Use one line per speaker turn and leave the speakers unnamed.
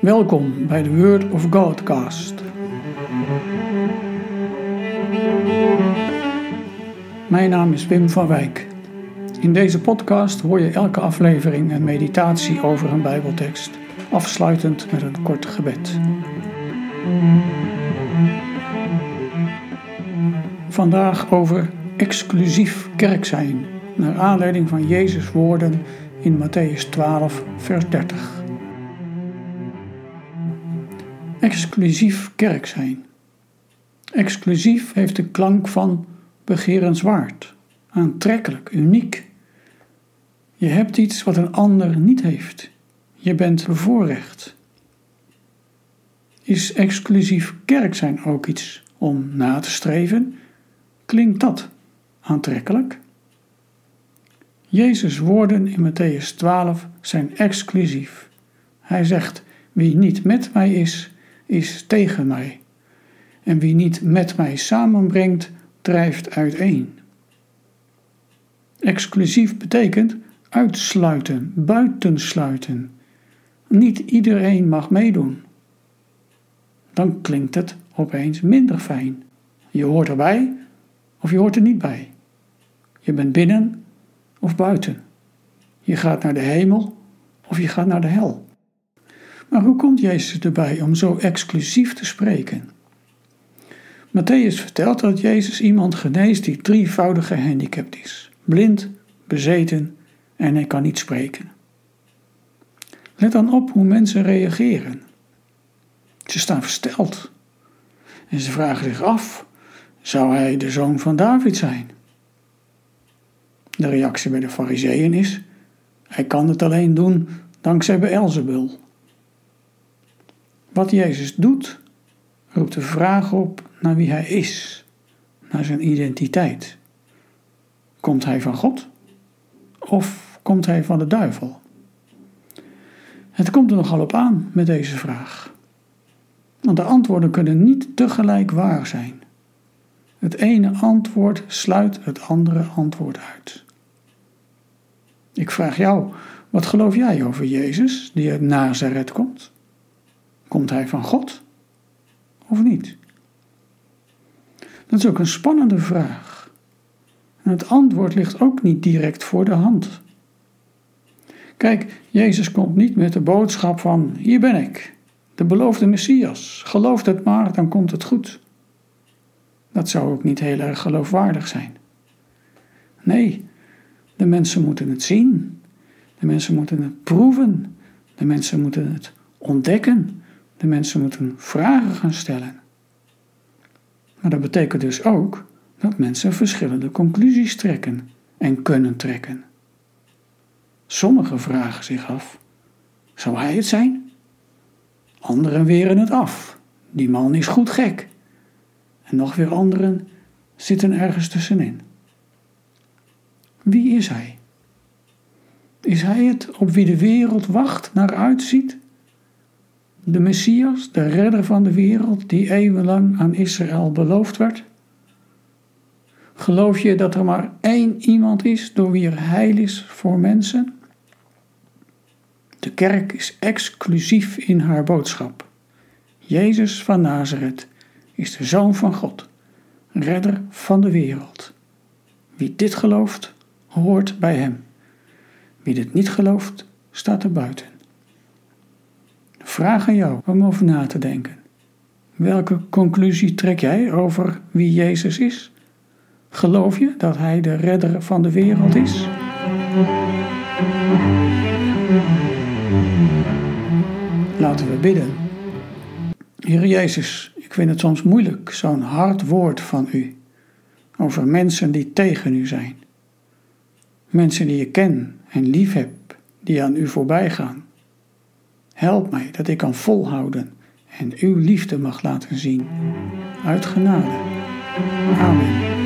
Welkom bij de Word of Godcast. Mijn naam is Wim van Wijk. In deze podcast hoor je elke aflevering een meditatie over een Bijbeltekst, afsluitend met een kort gebed. Vandaag over exclusief kerk zijn, naar aanleiding van Jezus' woorden in Matthäus 12, vers 30. Exclusief kerk zijn. Exclusief heeft de klank van begerenswaard, aantrekkelijk, uniek. Je hebt iets wat een ander niet heeft. Je bent bevoorrecht. Is exclusief kerk zijn ook iets om na te streven? Klinkt dat aantrekkelijk? Jezus' woorden in Matthäus 12 zijn exclusief. Hij zegt: Wie niet met mij is, is tegen mij. En wie niet met mij samenbrengt, drijft uiteen. Exclusief betekent uitsluiten, buitensluiten. Niet iedereen mag meedoen. Dan klinkt het opeens minder fijn. Je hoort erbij of je hoort er niet bij. Je bent binnen of buiten. Je gaat naar de hemel of je gaat naar de hel. Maar hoe komt Jezus erbij om zo exclusief te spreken? Matthäus vertelt dat Jezus iemand geneest die drievoudig gehandicapt is: blind, bezeten en hij kan niet spreken. Let dan op hoe mensen reageren. Ze staan versteld en ze vragen zich af: zou hij de zoon van David zijn? De reactie bij de Fariseeën is: hij kan het alleen doen dankzij Beelzebul. Wat Jezus doet, roept de vraag op naar wie hij is, naar zijn identiteit. Komt hij van God of komt hij van de duivel? Het komt er nogal op aan met deze vraag. Want de antwoorden kunnen niet tegelijk waar zijn. Het ene antwoord sluit het andere antwoord uit. Ik vraag jou, wat geloof jij over Jezus die uit Nazareth komt? Komt hij van God of niet? Dat is ook een spannende vraag. En het antwoord ligt ook niet direct voor de hand. Kijk, Jezus komt niet met de boodschap van: Hier ben ik, de beloofde Messias. Geloof het maar, dan komt het goed. Dat zou ook niet heel erg geloofwaardig zijn. Nee, de mensen moeten het zien. De mensen moeten het proeven. De mensen moeten het ontdekken. De mensen moeten vragen gaan stellen. Maar dat betekent dus ook dat mensen verschillende conclusies trekken en kunnen trekken. Sommigen vragen zich af: zou hij het zijn? Anderen weren het af. Die man is goed gek. En nog weer anderen zitten ergens tussenin. Wie is hij? Is hij het op wie de wereld wacht naar uitziet? De Messias, de redder van de wereld, die eeuwenlang aan Israël beloofd werd? Geloof je dat er maar één iemand is door wie er heil is voor mensen? De kerk is exclusief in haar boodschap. Jezus van Nazareth is de Zoon van God, redder van de wereld. Wie dit gelooft, hoort bij hem. Wie dit niet gelooft, staat er buiten. Vraag aan jou om over na te denken. Welke conclusie trek jij over wie Jezus is? Geloof je dat Hij de redder van de wereld is? Laten we bidden. Heer Jezus, ik vind het soms moeilijk, zo'n hard woord van U, over mensen die tegen U zijn. Mensen die je ken en lief heb, die aan U voorbij gaan. Help mij dat ik kan volhouden en uw liefde mag laten zien. Uit genade. Amen.